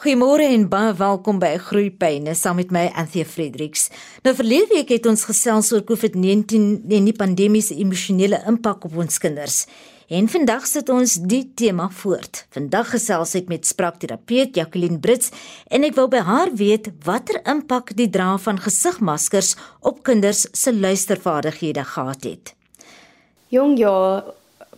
Goeiemôre en baie welkom by Groeipyne saam met my Anthea Fredericks. Nou verlede week het ons gesels oor COVID-19 en die pandemie se emosionele impak op ons kinders. En vandag sit ons die tema voort. Vandag gesels ek met spraakterapeut Jacqueline Brits en ek wil by haar weet watter impak die dra van gesigmaskers op kinders se luistervaardighede gehad het. Jong ja,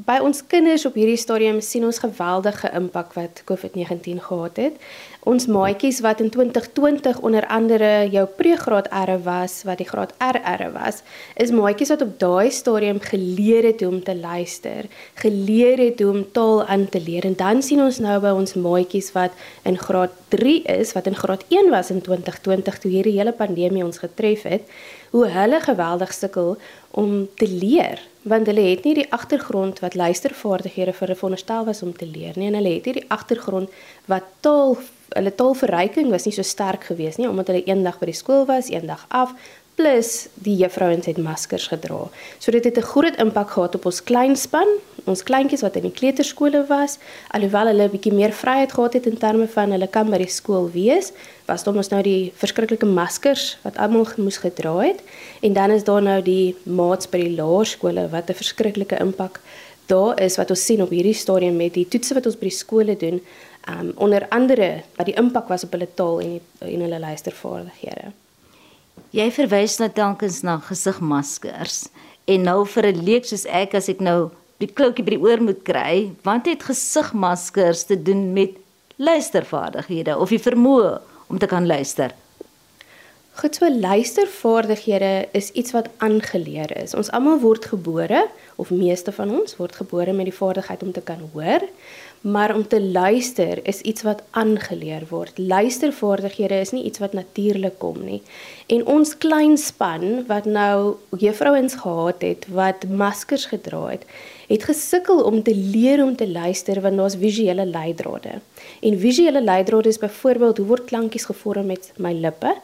by ons kinders op hierdie stadium sien ons geweldige impak wat COVID-19 gehad het. Ons maatjies wat in 2020 onder andere jou pregraad R was, wat die graad RR was, is maatjies wat op daai stadium geleer het hoe om te luister, geleer het hoe om taal aan te leer. En dan sien ons nou by ons maatjies wat in graad 3 is, wat in graad 1 was in 2020 toe hierdie hele pandemie ons getref het, hoe hulle geweldig sukkel om te leer want hulle het nie die agtergrond wat luistervaardighede vir hulle veronderstel was om te leer nie en hulle het nie die agtergrond wat taal hulle taalverryking was nie so sterk geweest nie omdat hulle eendag by die skool was, eendag af plus die juffrouens het maskers gedra. So dit het 'n groot impak gehad op ons kleinspan, ons kleintjies wat in die kleuterskole was, alhoewel hulle 'n bietjie meer vryheid gehad het in terme van hulle kan by die skool wees, was daar mos nou die verskriklike maskers wat almal moes gedra het. En dan is daar nou die maats by die laerskole wat 'n verskriklike impak daar is wat ons sien op hierdie stadium met die toetse wat ons by die skole doen, um onder andere wat die impak was op hulle taal en die, en hulle luistervaardighede. Jy verwys nou telkens na gesigmaskers en nou vir 'n leek soos ek as ek nou die kloutjie by die oor moet kry, want het gesigmaskers te doen met luistervaardighede of die vermoë om te kan luister? Goed so luistervaardighede is iets wat aangeleer is. Ons almal word gebore of meeste van ons word gebore met die vaardigheid om te kan hoor, maar om te luister is iets wat aangeleer word. Luistervaardighede is nie iets wat natuurlik kom nie. En ons klein span wat nou juffrouens gehad het wat maskers gedra het, het gesukkel om te leer om te luister want daar's visuele leidrade. En visuele leidrade is byvoorbeeld hoe word klankies gevorm met my lippe?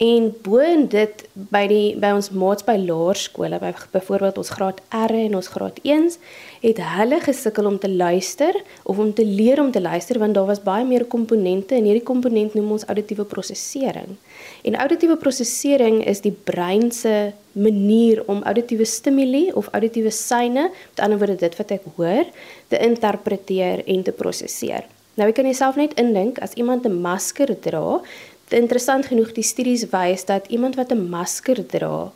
En bo en dit by die by ons maats by laerskole, by byvoorbeeld ons graad R en ons graad 1s, het hulle gesukkel om te luister of om te leer om te luister want daar was baie meer komponente en hierdie komponent noem ons auditiewe prosesering. En auditiewe prosesering is die brein se manier om auditiewe stimule of auditiewe syne, met ander woorde dit wat ek hoor, te interpreteer en te prosesseer. Nou ek kan jouself net indink as iemand 'n masker dra, interessant genoeg die studies wys dat iemand wat 'n masker dra,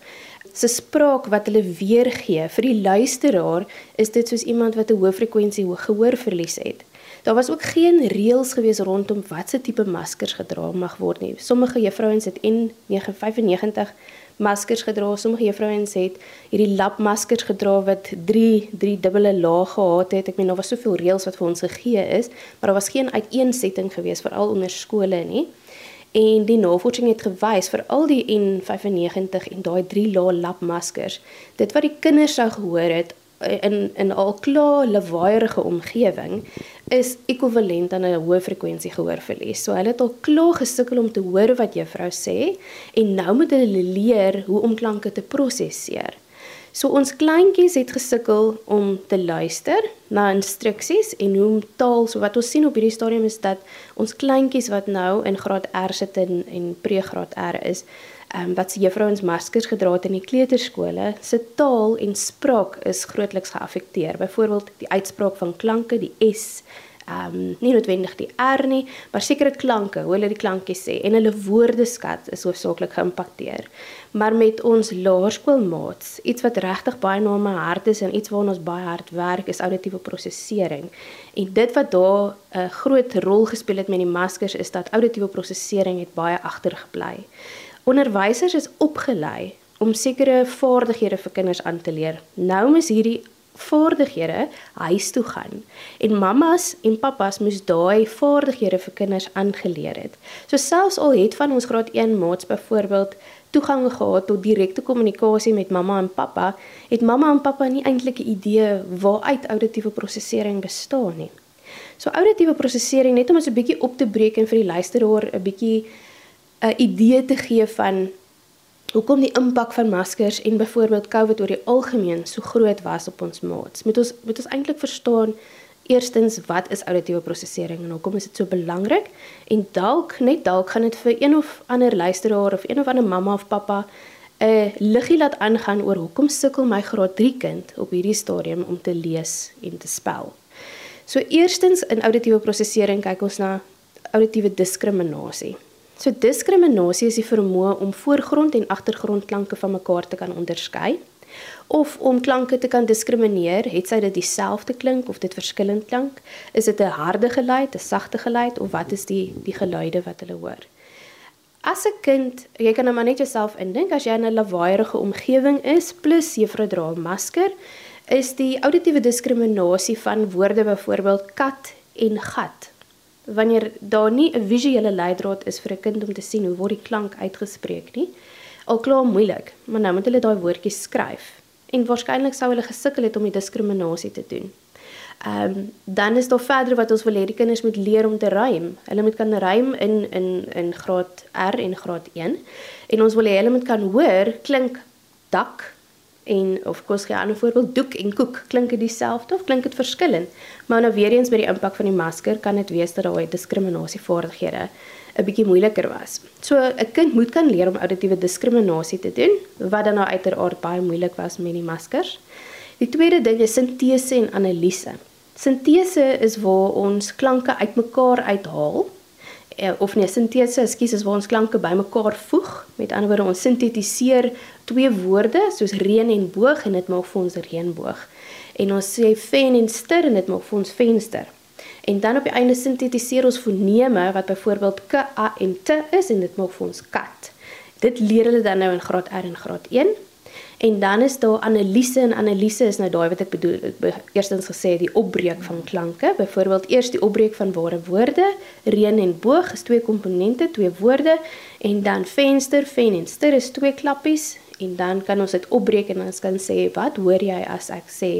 se spraak wat hulle weergee vir die luisteraar, is dit soos iemand wat 'n hoë frekwensie gehoorverlies het. Daar was ook geen reëls gewees rondom watse tipe maskers gedra mag word nie. Sommige juffrouens het N995 maskers gedra, sommige juffrouens het hierdie lapmaskers gedra wat 3 3 dubbele lae gehad het. Ek meen daar was soveel reëls wat vir ons gegee is, maar daar was geen uiteensetting gewees veral onder skole nie. En die navorsing het gewys vir al die N95 en daai 3 lae lapmaskers, dit wat die kinders sou gehoor het eh, in in al klaar lawaaierige omgewing is ekwivalent aan 'n hoë frekwensie gehoorverlies. So hulle het al klaar gesukkel om te hoor wat juffrou sê en nou moet hulle leer hoe om klanke te prosesseer. So ons kleintjies het gesukkel om te luister na instruksies en hoe om taal, so wat ons sien op hierdie stadium is dat ons kleintjies wat nou in graad R sit en en pregraad R is, ehm um, wat se juffrouens maskers gedra het in die kleuterskole, se taal en spraak is grootliks geaffekteer. Byvoorbeeld die uitspraak van klanke, die S ehm um, nie noodwendig die R nie, maar sekere klanke, hoe hulle die klankies sê en hulle woordeskat is hoofsaaklik geïmpakteer. Maar met ons laerskoolmaats, iets wat regtig baie na my hart is en iets waarna ons baie hard werk, is auditiewe prosesering. En dit wat daar 'n uh, groot rol gespeel het met die maskers is dat auditiewe prosesering het baie agtergebly. Onderwysers is opgelei om sekere vaardighede vir kinders aan te leer. Nou is hierdie vaardighede huis toe gaan en mammas en pappas moes daai vaardighede vir kinders aangeleer het. So selfs al het van ons graad 1 maats byvoorbeeld toegang gehad tot direkte kommunikasie met mamma en pappa, het mamma en pappa nie eintlik 'n idee waaruit auditiewe prosesering bestaan nie. So auditiewe prosesering net om ons 'n bietjie op te breek en vir die luisteraar 'n bietjie 'n idee te gee van hoekom die impak van maskers en byvoorbeeld COVID oor die algemeen so groot was op ons maats. Moet ons moet ons eintlik verstaan Eerstens, wat is auditiewe prosesering en hoekom is dit so belangrik? En dalk, net dalk gaan dit vir een of ander luisteraar of een of ander mamma of pappa 'n uh, liggie laat aangaan oor hoekom sukkel my graad 3 kind op hierdie stadium om te lees en te spel. So eerstens in auditiewe prosesering kyk ons na auditiewe diskriminasie. So diskriminasie is die vermoë om voorgrond en agtergrondklanke van mekaar te kan onderskei of om klanke te kan diskrimineer, het sy dit dieselfde klink of dit verskillend klink? Is dit 'n harde geluid, 'n sagte geluid of wat is die die geluide wat hulle hoor? As 'n kind, jy kan nou maar net jouself indink as jy in 'n lawaaierige omgewing is plus juffrou dra 'n masker, is die auditiewe diskriminasie van woorde byvoorbeeld kat en gat. Wanneer daar nie 'n visuele leidraad is vir 'n kind om te sien hoe word die klank uitgespreek nie, al klaar moeilik, maar nou moet hulle daai woordjies skryf. En waarskynlik sou hulle gesukkel het om die diskriminasie te doen. Ehm um, dan is daar verder wat ons wil hê die kinders moet leer om te rym. Hulle moet kan rym in in in graad R en graad 1. En ons wil hê hulle moet kan hoor klink dak en of kos gee 'n ander voorbeeld doek en koek klink dit dieselfde of klink dit verskillend. Maar nou weer eens by die impak van die masker kan dit wees dat daai diskriminasievaardighede 'n bietjie moeiliker was. So 'n kind moet kan leer om auditiewe diskriminasie te doen, wat dan nou uiteraard baie moeilik was met die maskers. Die tweede ding is sintese en analise. Sintese is waar ons klanke uitmekaar uithaal of nee, sintese, ekskuus, is waar ons klanke bymekaar voeg. Met ander woorde, ons sintetiseer twee woorde soos reën en boog en dit maak vir ons reënboog. En ons sê ven en ster en dit maak vir ons venster. En dan op die einde sintetiseer ons foneme wat byvoorbeeld k, a en t is en dit maak vir ons kat. Dit leer hulle dan nou in graad R en graad 1. En dan is daar analise en analise is nou daai wat ek bedoel eerstens gesê die opbreek van klanke. Byvoorbeeld eers die opbreek van ware woorde, reën en boog is twee komponente, twee woorde en dan venster, ven en ster is twee klappies en dan kan ons dit opbreek en ons kan sê wat hoor jy as ek sê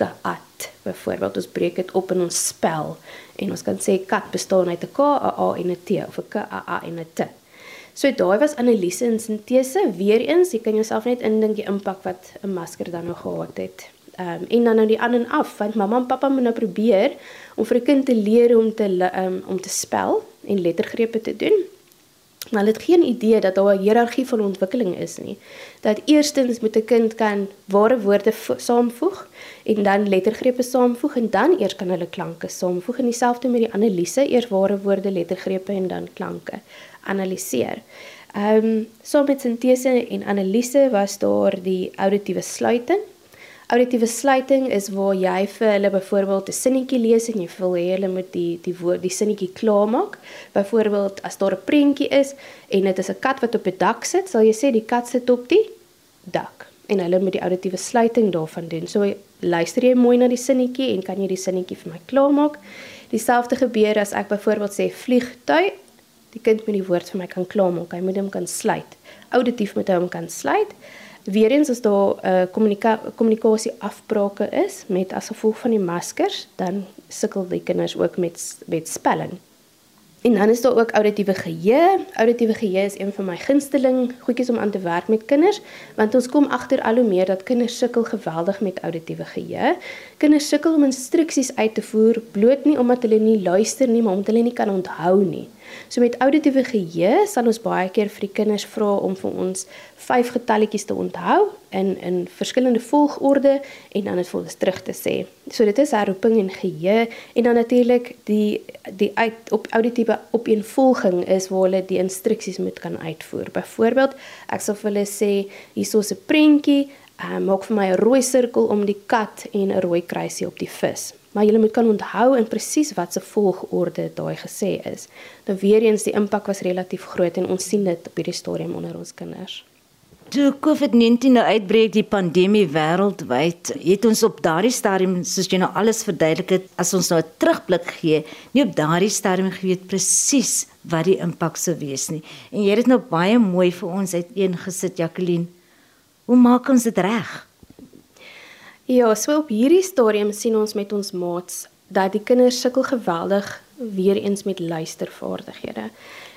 kat byvoorbeeld ons breek dit op in ons spel en ons kan sê kat bestaan uit 'n k, 'n a en 'n t of 'n k, 'n a en 'n t. So daai was analise en sintese. Weereens, jy kan jouself net indink die impak wat 'n masker dan nou gehad het. Um, en dan nou die aan en af want mamma en pappa moet nou probeer om vir 'n kind te leer om te um, om te spel en lettergrepe te doen. Maar hulle het geen idee dat daar 'n hiërargie van ontwikkeling is nie. Dat eerstens moet 'n kind kan ware woorde saamvoeg en dan lettergrepe saamvoeg en dan eers kan hulle klanke saamvoeg en dieselfde met die analise, eers ware woorde, lettergrepe en dan klanke analiseer. Ehm um, so met sintese en analise was daar die auditiewe sluiting Auditiewe sluiting is waar jy vir hulle byvoorbeeld 'n sinnetjie lees en jy wil hê hulle moet die die woord die sinnetjie klaarmaak. Byvoorbeeld as daar 'n prentjie is en dit is 'n kat wat op 'n dak sit, sal jy sê die kat sit op die dak en hulle moet die auditiewe sluiting daarvan doen. So luister jy mooi na die sinnetjie en kan jy die sinnetjie vir my klaarmaak. Dieselfde gebeur as ek byvoorbeeld sê vliegtuig, die kind moet die woord vir my kan klaarmaak. Hy moet hom kan sluit. Auditief moet hy hom kan sluit. Weerens as daar 'n uh, kommunika kommunikasie afbrake is met as gevolg van die maskers, dan sukkel die kinders ook met met spelling. En dan is daar ook auditiewe geheue. Auditiewe geheue is een van my gunsteling goedjies om aan te werk met kinders, want ons kom agter al hoe meer dat kinders sukkel geweldig met auditiewe geheue. Kinders sukkel om instruksies uit te voer bloot nie omdat hulle nie luister nie, maar omdat hulle nie kan onthou nie. So met auditiewe geheue sal ons baie keer vir die kinders vra om vir ons vyf getalletjies te onthou in in verskillende volgorde en dan dit vir ons terug te sê. So dit is herroeping en geheue en dan natuurlik die die uit op auditiewe opeenvolging is waar hulle die instruksies moet kan uitvoer. Byvoorbeeld, ek sal vir hulle sê hierso 'n prentjie, uh, maak vir my 'n rooi sirkel om die kat en 'n rooi kruisie op die vis maar jy moet kan onthou in presies wat se volgorde daai gesê is. Nou weer eens die impak was relatief groot en ons sien dit op hierdie stadium onder ons kinders. Toe COVID-19 nou uitbreek die pandemie wêreldwyd, het ons op daardie stadium soos jy nou alles verduidelik het, as ons nou 'n terugblik gee, nie op daardie stadium geweet presies wat die impak sou wees nie. En jy het dit nou baie mooi vir ons uiteengesit, Jacqueline. Hoe maak ons dit reg? Ja, so op hierdie stadium sien ons met ons maats dat die kinders sukkel geweldig weer eens met luistervaardighede.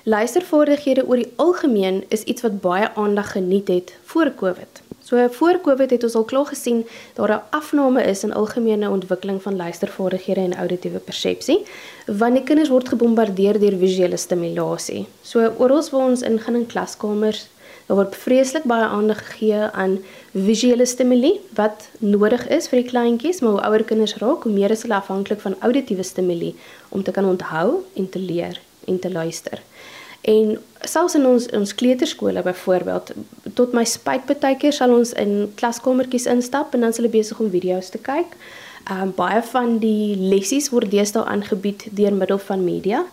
Luistervaardighede oor die algemeen is iets wat baie aandag geniet het voor Covid. So voor Covid het ons al klaar gesien dat daar 'n afname is in algemene ontwikkeling van luistervaardighede en auditiewe persepsie, want die kinders word gebombardeer deur visuele stimulasie. So oral waar ons ingaan in klaskamers, daar word vreeslik baie aandag gegee aan visuele stimule wat nodig is vir die kleintjies, maar hoe ouer kinders raak, hoe meer is hulle afhanklik van auditiewe stimule om te kan onthou en te leer en te luister. En selfs in ons ons kleuterskole byvoorbeeld, tot my spyt baie keer sal ons in klaskamertjies instap en dan is hulle besig om video's te kyk. Ehm um, baie van die lessies word deesdae aangebied deur middel van media.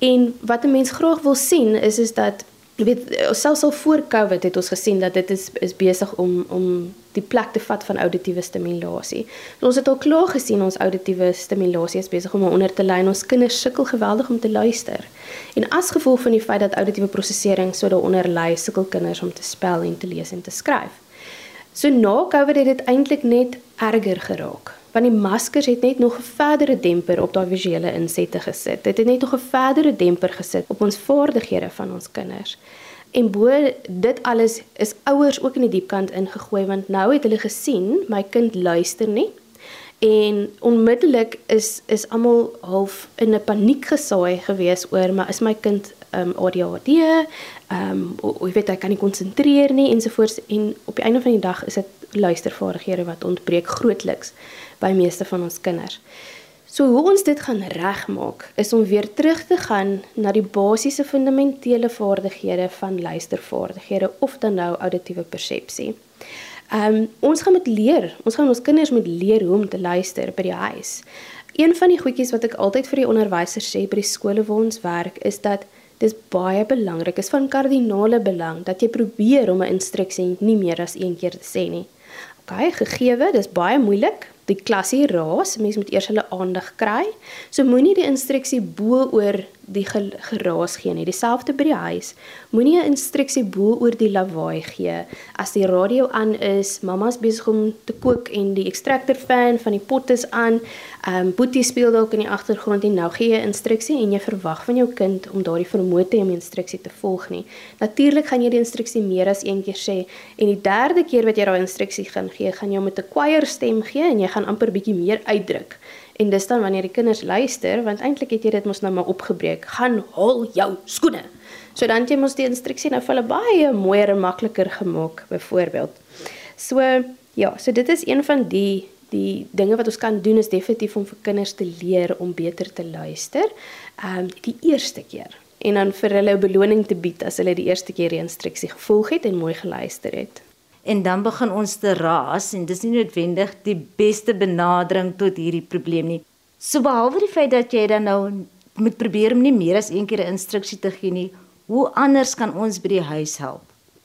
En wat 'n mens graag wil sien is is dat jy weet selfs al voor Covid het ons gesien dat dit is is besig om om die plek te vat van auditiewe stimulasie. So ons het al klaar gesien ons auditiewe stimulasie is besig om onder te lê en ons kinders sukkel geweldig om te luister. En as gevolg van die feit dat auditiewe prosesering so daaronder lê, sukkel kinders om te spel en te lees en te skryf. So na Covid het dit eintlik net erger geraak want die maskers het net nog 'n verdere demper op daai visuele insette gesit. Dit het net nog 'n verdere demper gesit op ons vaardighede van ons kinders. En bo dit alles is ouers ook in die diep kant ingegooi want nou het hulle gesien my kind luister nie. En onmiddellik is is almal half in 'n paniek gesaai gewees oor maar is my kind um ADHD, um jy weet hy kan nie konsentreer nie ensovoorts en op die einde van die dag is dit luistervaardighede wat ontbreek grootliks by meeste van ons kinders. So hoe ons dit gaan regmaak is om weer terug te gaan na die basiese fundamentele vaardighede van luistervaardighede of dan nou auditiewe persepsie. Ehm um, ons gaan moet leer, ons gaan ons kinders moet leer hoe om te luister by die huis. Een van die goedjies wat ek altyd vir die onderwysers sê by die skole waar ons werk is dat dis baie belangrik, is van kardinale belang dat jy probeer om 'n instruksie nie meer as een keer te sê nie. OK, gegeewe, dis baie moeilik, die klasie raas, mense moet eers hulle aandag kry. So moenie die instruksie bo oor die geraas gee nie. Dieselfde by die huis. Moenie 'n instruksie bo oor die lawaai gee. As die radio aan is, mamma's besig om te kook en die extractor fan van die pot is aan, ehm um, boetie speel dalk in die agtergrond en nou gee jy 'n instruksie en jy verwag van jou kind om daardie vermoë te hê om die instruksie te volg nie. Natuurlik gaan jy die instruksie meer as een keer sê en die derde keer wat jy daai instruksie gaan gee, gaan jy met 'n choir stem gee en jy gaan amper bietjie meer uitdruk. En dis dan wanneer die kinders luister, want eintlik het jy dit mos nou maar opgebreek. Gaan hol jou skoene. So dan jy mos die instruksie nou vir hulle baie mooier en makliker gemaak byvoorbeeld. So ja, so dit is een van die die dinge wat ons kan doen is definitief om vir kinders te leer om beter te luister. Ehm um, die eerste keer en dan vir hulle 'n beloning te bied as hulle die eerste keer die instruksie gevolg het en mooi geluister het en dan begin ons te raas en dis nie noodwendig die beste benadering tot hierdie probleem nie. So behalwe die feit dat jy dan nou moet probeer om nie meer as een keer 'n instruksie te gee nie, hoe anders kan ons by die huis help?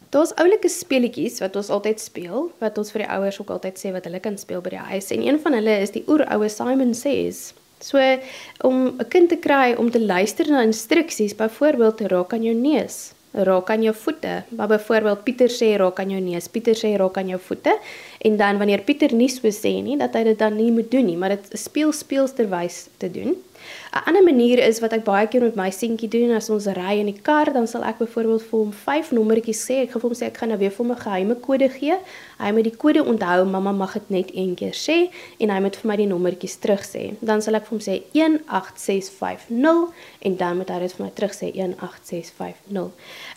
Daar's oulike speletjies wat ons altyd speel, wat ons vir die ouers ook altyd sê wat hulle kan speel by die huis en een van hulle is die oeroue Simon Says. So om 'n kind te kry om te luister na instruksies, byvoorbeeld raak aan jou neus raak aan jou voete. Maar byvoorbeeld Pieter sê raak aan jou neus, Pieter sê raak aan jou voete en dan wanneer Pieter nie so sê nie dat hy dit dan nie moet doen nie, maar dit speel speelsterwys te doen. 'n Ander manier is wat ek baie keer met my seentjie doen as ons ry in die kar, dan sal ek byvoorbeeld vir hom vyf nommertjies sê. Ek gaan vir hom sê ek gaan nou weer vir hom 'n geheime kode gee. Hy moet die kode onthou, mamma mag dit net een keer sê en hy moet vir my die nommertjies terug sê. Dan sal ek vir hom sê 18650 en dan moet hy dit vir my terug sê 18650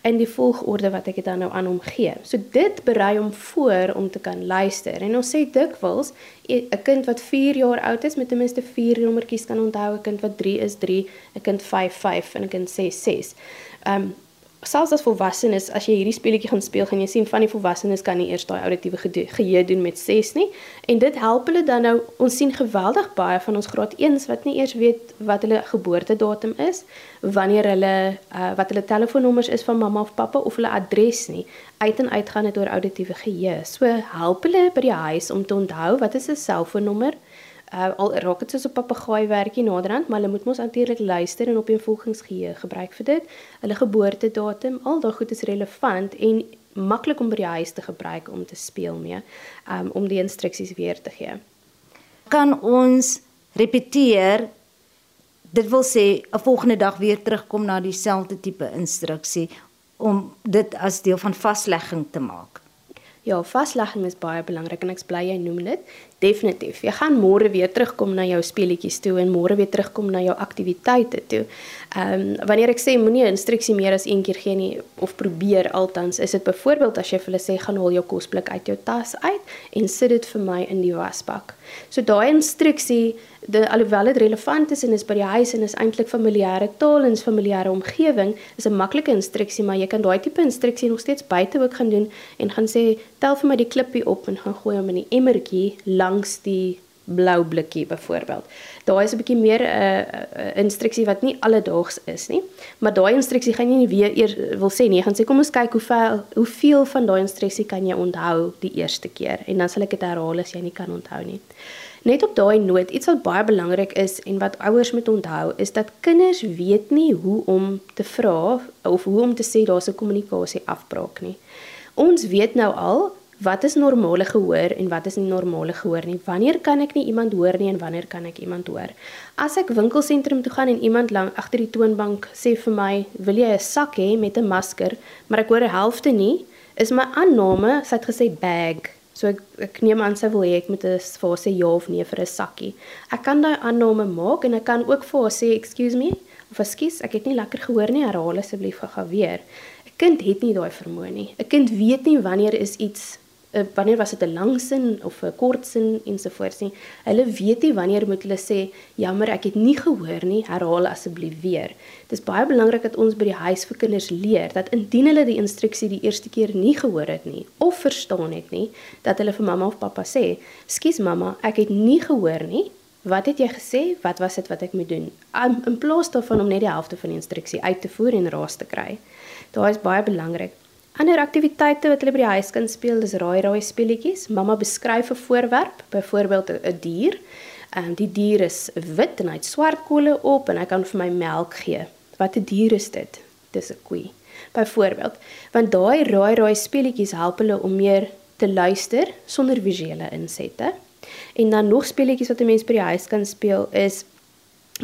in die volgorde wat ek dit dan nou aan hom gee. So dit berei hom voor om te kan luister. En ons sê dikwels 'n kind wat 4 jaar oud is met ten minste 4 nommertjies kan onthou, 'n kind wat 3 is 3, 'n kind 5 5 en 'n kind 6 6. Ehm um, selfs as volwassenes, as jy hierdie speletjie gaan speel, gaan jy sien van die volwassenes kan nie eers daai auditiewe geheue doen met 6 nie. En dit help hulle dan nou ons sien geweldig baie van ons graad 1s wat nie eers weet wat hulle geboortedatum is, wanneer hulle uh, wat hulle telefoonnommers is van mamma of pappa of hulle adres nie. Uit en uit gaan dit oor auditiewe geheue. So help hulle by die huis om te onthou wat is 'n selfoonnommer? Uh, al raak dit soos 'n papegaai werkie naderhand, maar hulle moet mos natuurlik luister en opeenvolgingsgeheue gebruik vir dit. Hulle geboortedatum, al daai goed is relevant en maklik om by die huis te gebruik om te speel mee, um, om die instruksies weer te gee. Kan ons repeteer Dit wil sê 'n volgende dag weer terugkom na dieselfde tipe instruksie om dit as deel van vaslegging te maak. Ja, vaslegging is baie belangrik en ek bly jy noem dit. Definitief. Jy gaan môre weer terugkom na jou speletjies toe en môre weer terugkom na jou aktiwiteite toe. Ehm um, wanneer ek sê moenie 'n instruksie meer as een keer gee nie of probeer altans, is dit byvoorbeeld as jy vir hulle sê gaan haal jou kosblik uit jou tas uit en sit dit vir my in die wasbak. So daai instruksie, de, alhoewel dit relevant is en is by die huis en is eintlik familiêre taal en is familiêre omgewing, is 'n maklike instruksie, maar jy kan daai tipe instruksie nog steeds buite ook gaan doen en gaan sê tel vir my die klippie op en gaan gooi hom in die emmertjie langs die blou blikkie byvoorbeeld. Daai is 'n bietjie meer 'n uh, uh, instruksie wat nie alledaags is nie, maar daai instruksie gaan jy nie weer eers wil sê nie, gaan sê kom ons kyk hoeveel hoeveel van daai instruksie kan jy onthou die eerste keer en dan sal ek dit herhaal as jy nie kan onthou nie. Net op daai noot, iets wat baie belangrik is en wat ouers moet onthou, is dat kinders weet nie hoe om te vra of hoe om te sê daar's 'n kommunikasie afbraak nie. Ons weet nou al wat is normale gehoor en wat is nie normale gehoor nie. Wanneer kan ek nie iemand hoor nie en wanneer kan ek iemand hoor? As ek winkelsentrum toe gaan en iemand lank agter die toonbank sê vir my, "Wil jy 'n sak hê met 'n masker?" maar ek hoor 'n helfte nie, is my aanname, sy het gesê bag. So ek ek neem aan sy wil hê ek moet vir sê ja of nee vir 'n sakkie. Ek kan daai aanname maak en ek kan ook vir haar sê, "Excuse me." Of ekskuus, ek het nie lekker gehoor nie. Herhaal asseblief gou weer. 'n Kind het nie daai vermoë nie. 'n Kind weet nie wanneer is iets uh, wanneer was dit 'n lang sin of 'n kort sin ensovoorts nie. Hulle weet nie wanneer moet hulle sê jammer ek het nie gehoor nie, herhaal asseblief weer. Dit is baie belangrik dat ons by die huis vir kinders leer dat indien hulle die instruksie die eerste keer nie gehoor het nie of verstaan het nie, dat hulle vir mamma of pappa sê, "Skus mamma, ek het nie gehoor nie." Wat het jy gesê? Wat was dit wat ek moet doen? In plaas daarvan om net die helfte van die instruksie uit te voer en raas te kry. Daai is baie belangrik. Ander aktiwiteite wat hulle by die huis kan speel, is raai raai speletjies. Mamma beskryf 'n voorwerp, byvoorbeeld 'n dier. Ehm um, die dier is wit en hy het swart kolle op en hy kan vir my melk gee. Wat 'n dier is dit? Dis 'n koei. Byvoorbeeld, want daai raai raai speletjies help hulle om meer te luister sonder visuele insette. En dan nog speletjies wat 'n mens by die huis kan speel is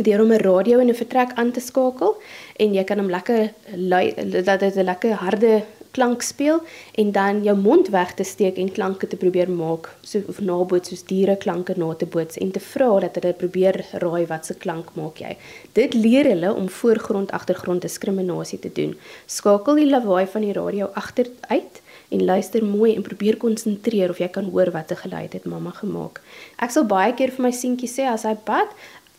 deur om 'n radio in 'n vertrek aan te skakel en jy kan hom lekker lui dat dit 'n lekker harde klank speel en dan jou mond weg te steek en klanke te probeer maak so of naboots soos diere klanke na te boots en te vra dat hulle probeer raai wat se klank maak jy. Dit leer hulle om voorgrond agtergrond diskriminasie te doen. Skakel die lawaai van die radio agter uit en luister mooi en probeer konsentreer of jy kan hoor wat 'n geluid het mamma gemaak. Ek sal baie keer vir my seentjie sê as hy bad,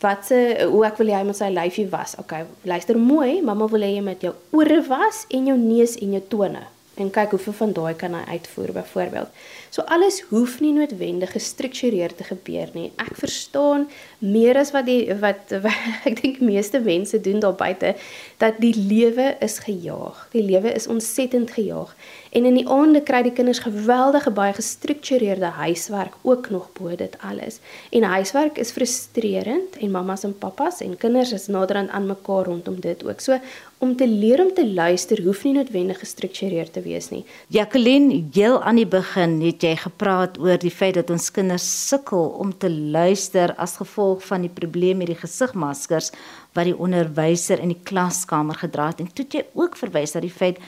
wat se hoe ek wil hy met sy lyfie was. Okay, luister mooi, mamma wil hê jy met jou ore was en jou neus en jou tone en kyk hoeveel van daai kan hy uitvoer byvoorbeeld. So alles hoef nie noodwendig gestruktureerd te gebeur nie. Ek verstaan meer as wat die wat, wat ek dink meeste mense doen daar buite dat die lewe is gejaag. Die lewe is ontsettend gejaag. En in die aande kry die kinders geweldige baie gestruktureerde huiswerk ook nog bo dit alles. En huiswerk is frustrerend en mammas en pappas en kinders is naderhand aan mekaar rondom dit ook. So om te leer om te luister hoef nie noodwendig gestruktureerd te wees nie. Jacqueline, heel aan die begin het jy gepraat oor die feit dat ons kinders sukkel om te luister as gevolg van die probleem met die gesigmaskers wat die onderwyser in die klaskamer gedra het en toe jy ook verwys na die feit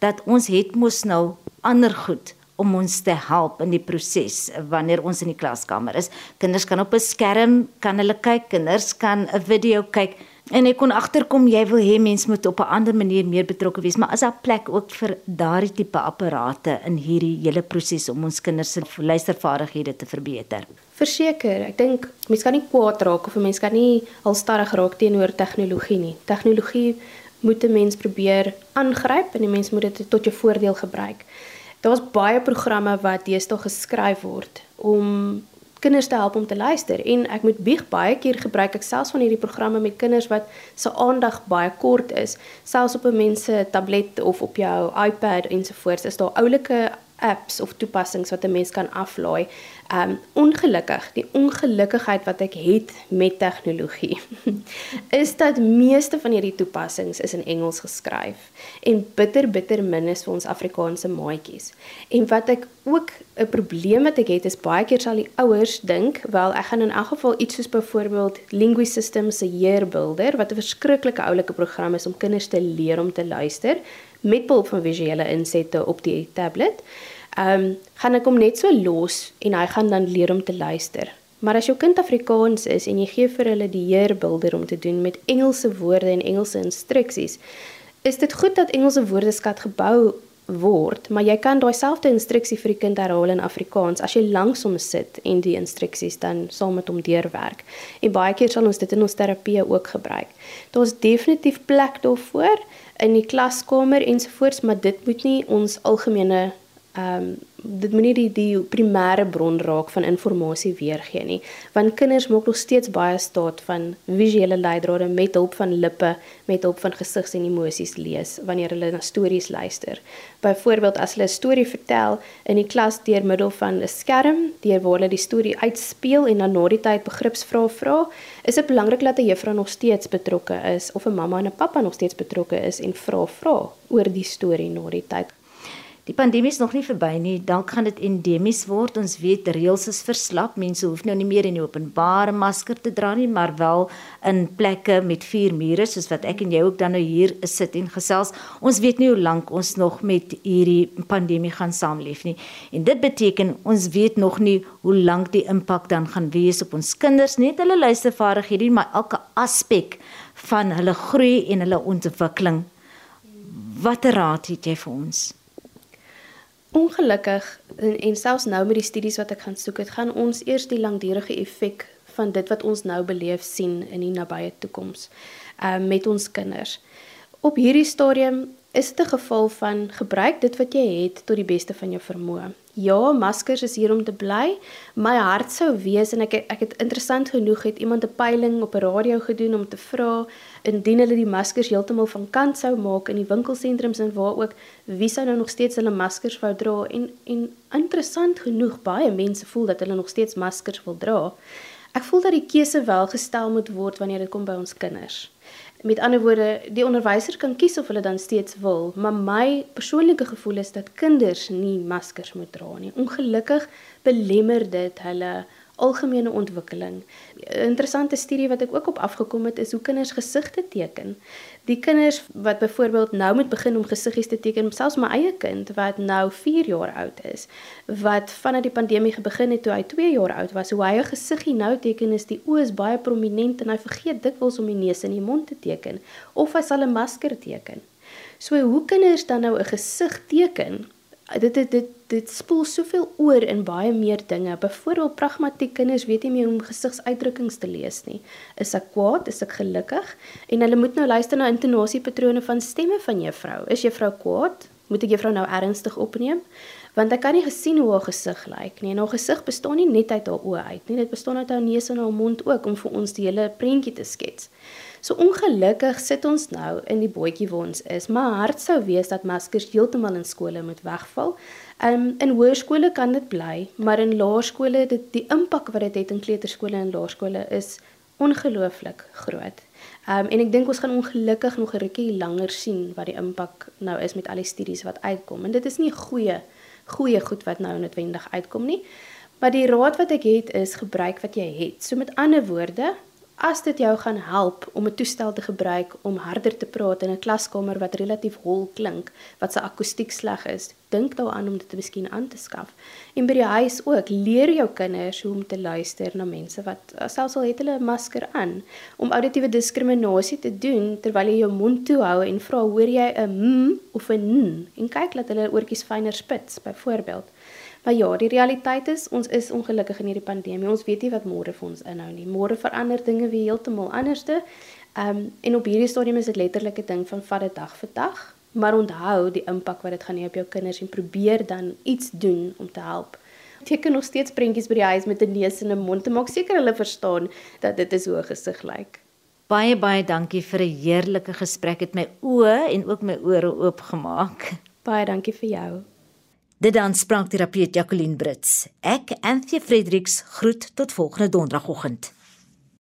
dat ons het mos nou ander goed om ons te help in die proses wanneer ons in die klaskamer is. Kinders kan op 'n skerm kan hulle kyk, kinders kan 'n video kyk en ek kon agterkom jy wil hê mense moet op 'n ander manier meer betrokke wees, maar is daar plek ook vir daardie tipe apparate in hierdie hele proses om ons kinders se luistervaardighede te verbeter? Verseker, ek dink mense kan nie kwaad raak of mense kan nie alstadig raak teenoor tegnologie nie. Tegnologie moet 'n mens probeer aangryp en 'n mens moet dit tot jou voordeel gebruik. Daar's baie programme wat deesdae geskryf word om kinders te help om te luister en ek moet bieg baie keer gebruik ek selfs van hierdie programme met kinders wat se aandag baie kort is selfs op 'n mens se tablet of op jou iPad ensovoorts is daar oulike apps of toepassings wat 'n mens kan aflaai. Um ongelukkig, die ongelukkigheid wat ek het met tegnologie is dat meeste van hierdie toepassings is in Engels geskryf en bitter bitter min is vir ons Afrikaanse maatjies. En wat ek ook 'n probleem wat ek het is baie keer sal die ouers dink, wel ek gaan in elk geval iets soos byvoorbeeld Linguist Systems se Year Builder wat 'n verskriklike oulike program is om kinders te leer om te luister met behulp van visuele insette op die tablet. Ehm um, gaan ek hom net so los en hy gaan dan leer om te luister. Maar as jou kind Afrikaans is en jy gee vir hulle die heerbilder om te doen met Engelse woorde en Engelse instruksies, is dit goed dat Engelse woordeskat gebou word, maar jy kan daai selfde instruksie vir die kind herhaal in Afrikaans as jy langs hom sit en die instruksies dan saam met hom deurwerk. En baie keer sal ons dit in ons terapie ook gebruik. Daar's definitief plek daarvoor in die klaskamer ensovoorts, maar dit moet nie ons algemene ehm um, dit moet nie die die primêre bron raak van inligting weergee nie want kinders maak nog steeds baie staat van visuele leidrade met hulp van lippe met hulp van gesigs en emosies lees wanneer hulle na stories luister. Byvoorbeeld as hulle 'n storie vertel in die klas deur middel van 'n skerm deur waar hulle die storie uitspeel en dan na die tyd begripsvrae vra is dit belangrik dat 'n juffrou nog steeds betrokke is of 'n mamma en 'n pappa nog steeds betrokke is en vra vra oor die storie na die tyd Die pandemie is nog nie verby nie. Dalk gaan dit endemies word. Ons weet reëls is verslap. Mense hoef nou nie meer in die openbare masker te dra nie, maar wel in plekke met vier mure soos wat ek en jy ook dan nou hier sit en gesels. Ons weet nie hoe lank ons nog met hierdie pandemie gaan saamleef nie. En dit beteken ons weet nog nie hoe lank die impak dan gaan wees op ons kinders, net hulle luistervaardighede, maar elke aspek van hulle groei en hulle ontwikkeling. Watter raad het jy vir ons? Ongelukkig en, en selfs nou met die studies wat ek gaan soek, dit gaan ons eers die langdurige effek van dit wat ons nou beleef sien in die nabye toekoms uh met ons kinders. Op hierdie stadium is dit 'n geval van gebruik dit wat jy het tot die beste van jou vermoë. Ja, maskers is hier om te bly. My hart sou wees en ek ek het interessant genoeg het iemand 'n peiling op 'n radio gedoen om te vra indien hulle die maskers heeltemal van kant sou maak in die winkelsentrums en waar ook wie sou nou nog steeds hulle maskers wou dra en en interessant genoeg baie mense voel dat hulle nog steeds maskers wil dra. Ek voel dat die keuse wel gestel moet word wanneer dit kom by ons kinders. Met ander woorde, die onderwyser kan kies of hulle dan steeds wil, maar my persoonlike gevoel is dat kinders nie maskers moet dra nie. Ongelukkig belemmer dit hulle algemene ontwikkeling. 'n Interessante studie wat ek ook op afgekom het is hoe kinders gesigte teken. Die kinders wat byvoorbeeld nou moet begin om gesiggies te teken, selfs my eie kind wat nou 4 jaar oud is, wat vanaf die pandemie begin het toe hy 2 jaar oud was, hoe hy 'n gesiggie nou teken is die oë is baie prominent en hy vergeet dikwels om die neus en die mond te teken of hy sal 'n masker teken. So hoe kinders dan nou 'n gesig teken dit dit dit dit spoel soveel oor in baie meer dinge. Byvoorbeeld pragmatiek kinders weet nie meer hoe om gesigsuitdrukkings te lees nie. Is ek kwaad? Is ek gelukkig? En hulle moet nou luister na intonasiepatrone van stemme van juffrou. Is juffrou kwaad? Moet ek juffrou nou ernstig opneem? Want ek kan nie gesien hoe haar gesig lyk nie. En haar gesig bestaan nie net uit haar oë uit nie. Dit bestaan uit haar neus en haar mond ook om vir ons die hele prentjie te skets. So ongelukkig sit ons nou in die bootjie waar ons is. My hart sou wees dat maskers heeltemal in skole moet wegval. Um, in hoërskole kan dit bly, maar in laerskole dit die impak wat dit het in kleuterskole en laerskole is ongelooflik groot. Um, en ek dink ons gaan ongelukkig nog 'n rukkie langer sien wat die impak nou is met al die studies wat uitkom. En dit is nie goeie goeie goed wat nou noodwendig uitkom nie. Maar die raad wat ek het is gebruik wat jy het. So met ander woorde, As dit jou gaan help om 'n toestel te gebruik om harder te praat in 'n klaskamer wat relatief hol klink, wat se akoestiek sleg is, dink daaraan om dit miskien aan te skaf. En by die huis ook, leer jou kinders hoe om te luister na mense wat selfs al het hulle 'n masker aan, om auditiewe diskriminasie te doen terwyl jy jou mond toe hou en vra hoor jy 'n m of 'n n en kyk dat hulle oortjies fyner spits byvoorbeeld. Maar ja, die realiteit is ons is ongelukkig in hierdie pandemie. Ons weet nie wat môre vir ons inhou nie. Môre verander dinge weer heeltemal anderste. Ehm um, en op hierdie stadium is dit letterlik 'n ding van vat dit dag vir dag, maar onthou die impak wat dit gaan hê op jou kinders en probeer dan iets doen om te help. Teken nog steeds prentjies by die huis met 'n neus en 'n mond te maak seker hulle verstaan dat dit is hoe gesig lyk. Baie baie dankie vir 'n heerlike gesprek. Het my oë en ook my ore oopgemaak. Baie dankie vir jou. Dit dan spraakterapeut Jacqueline Brits. Ek, Anthea Fredericks, groet tot volgende donderdagoggend.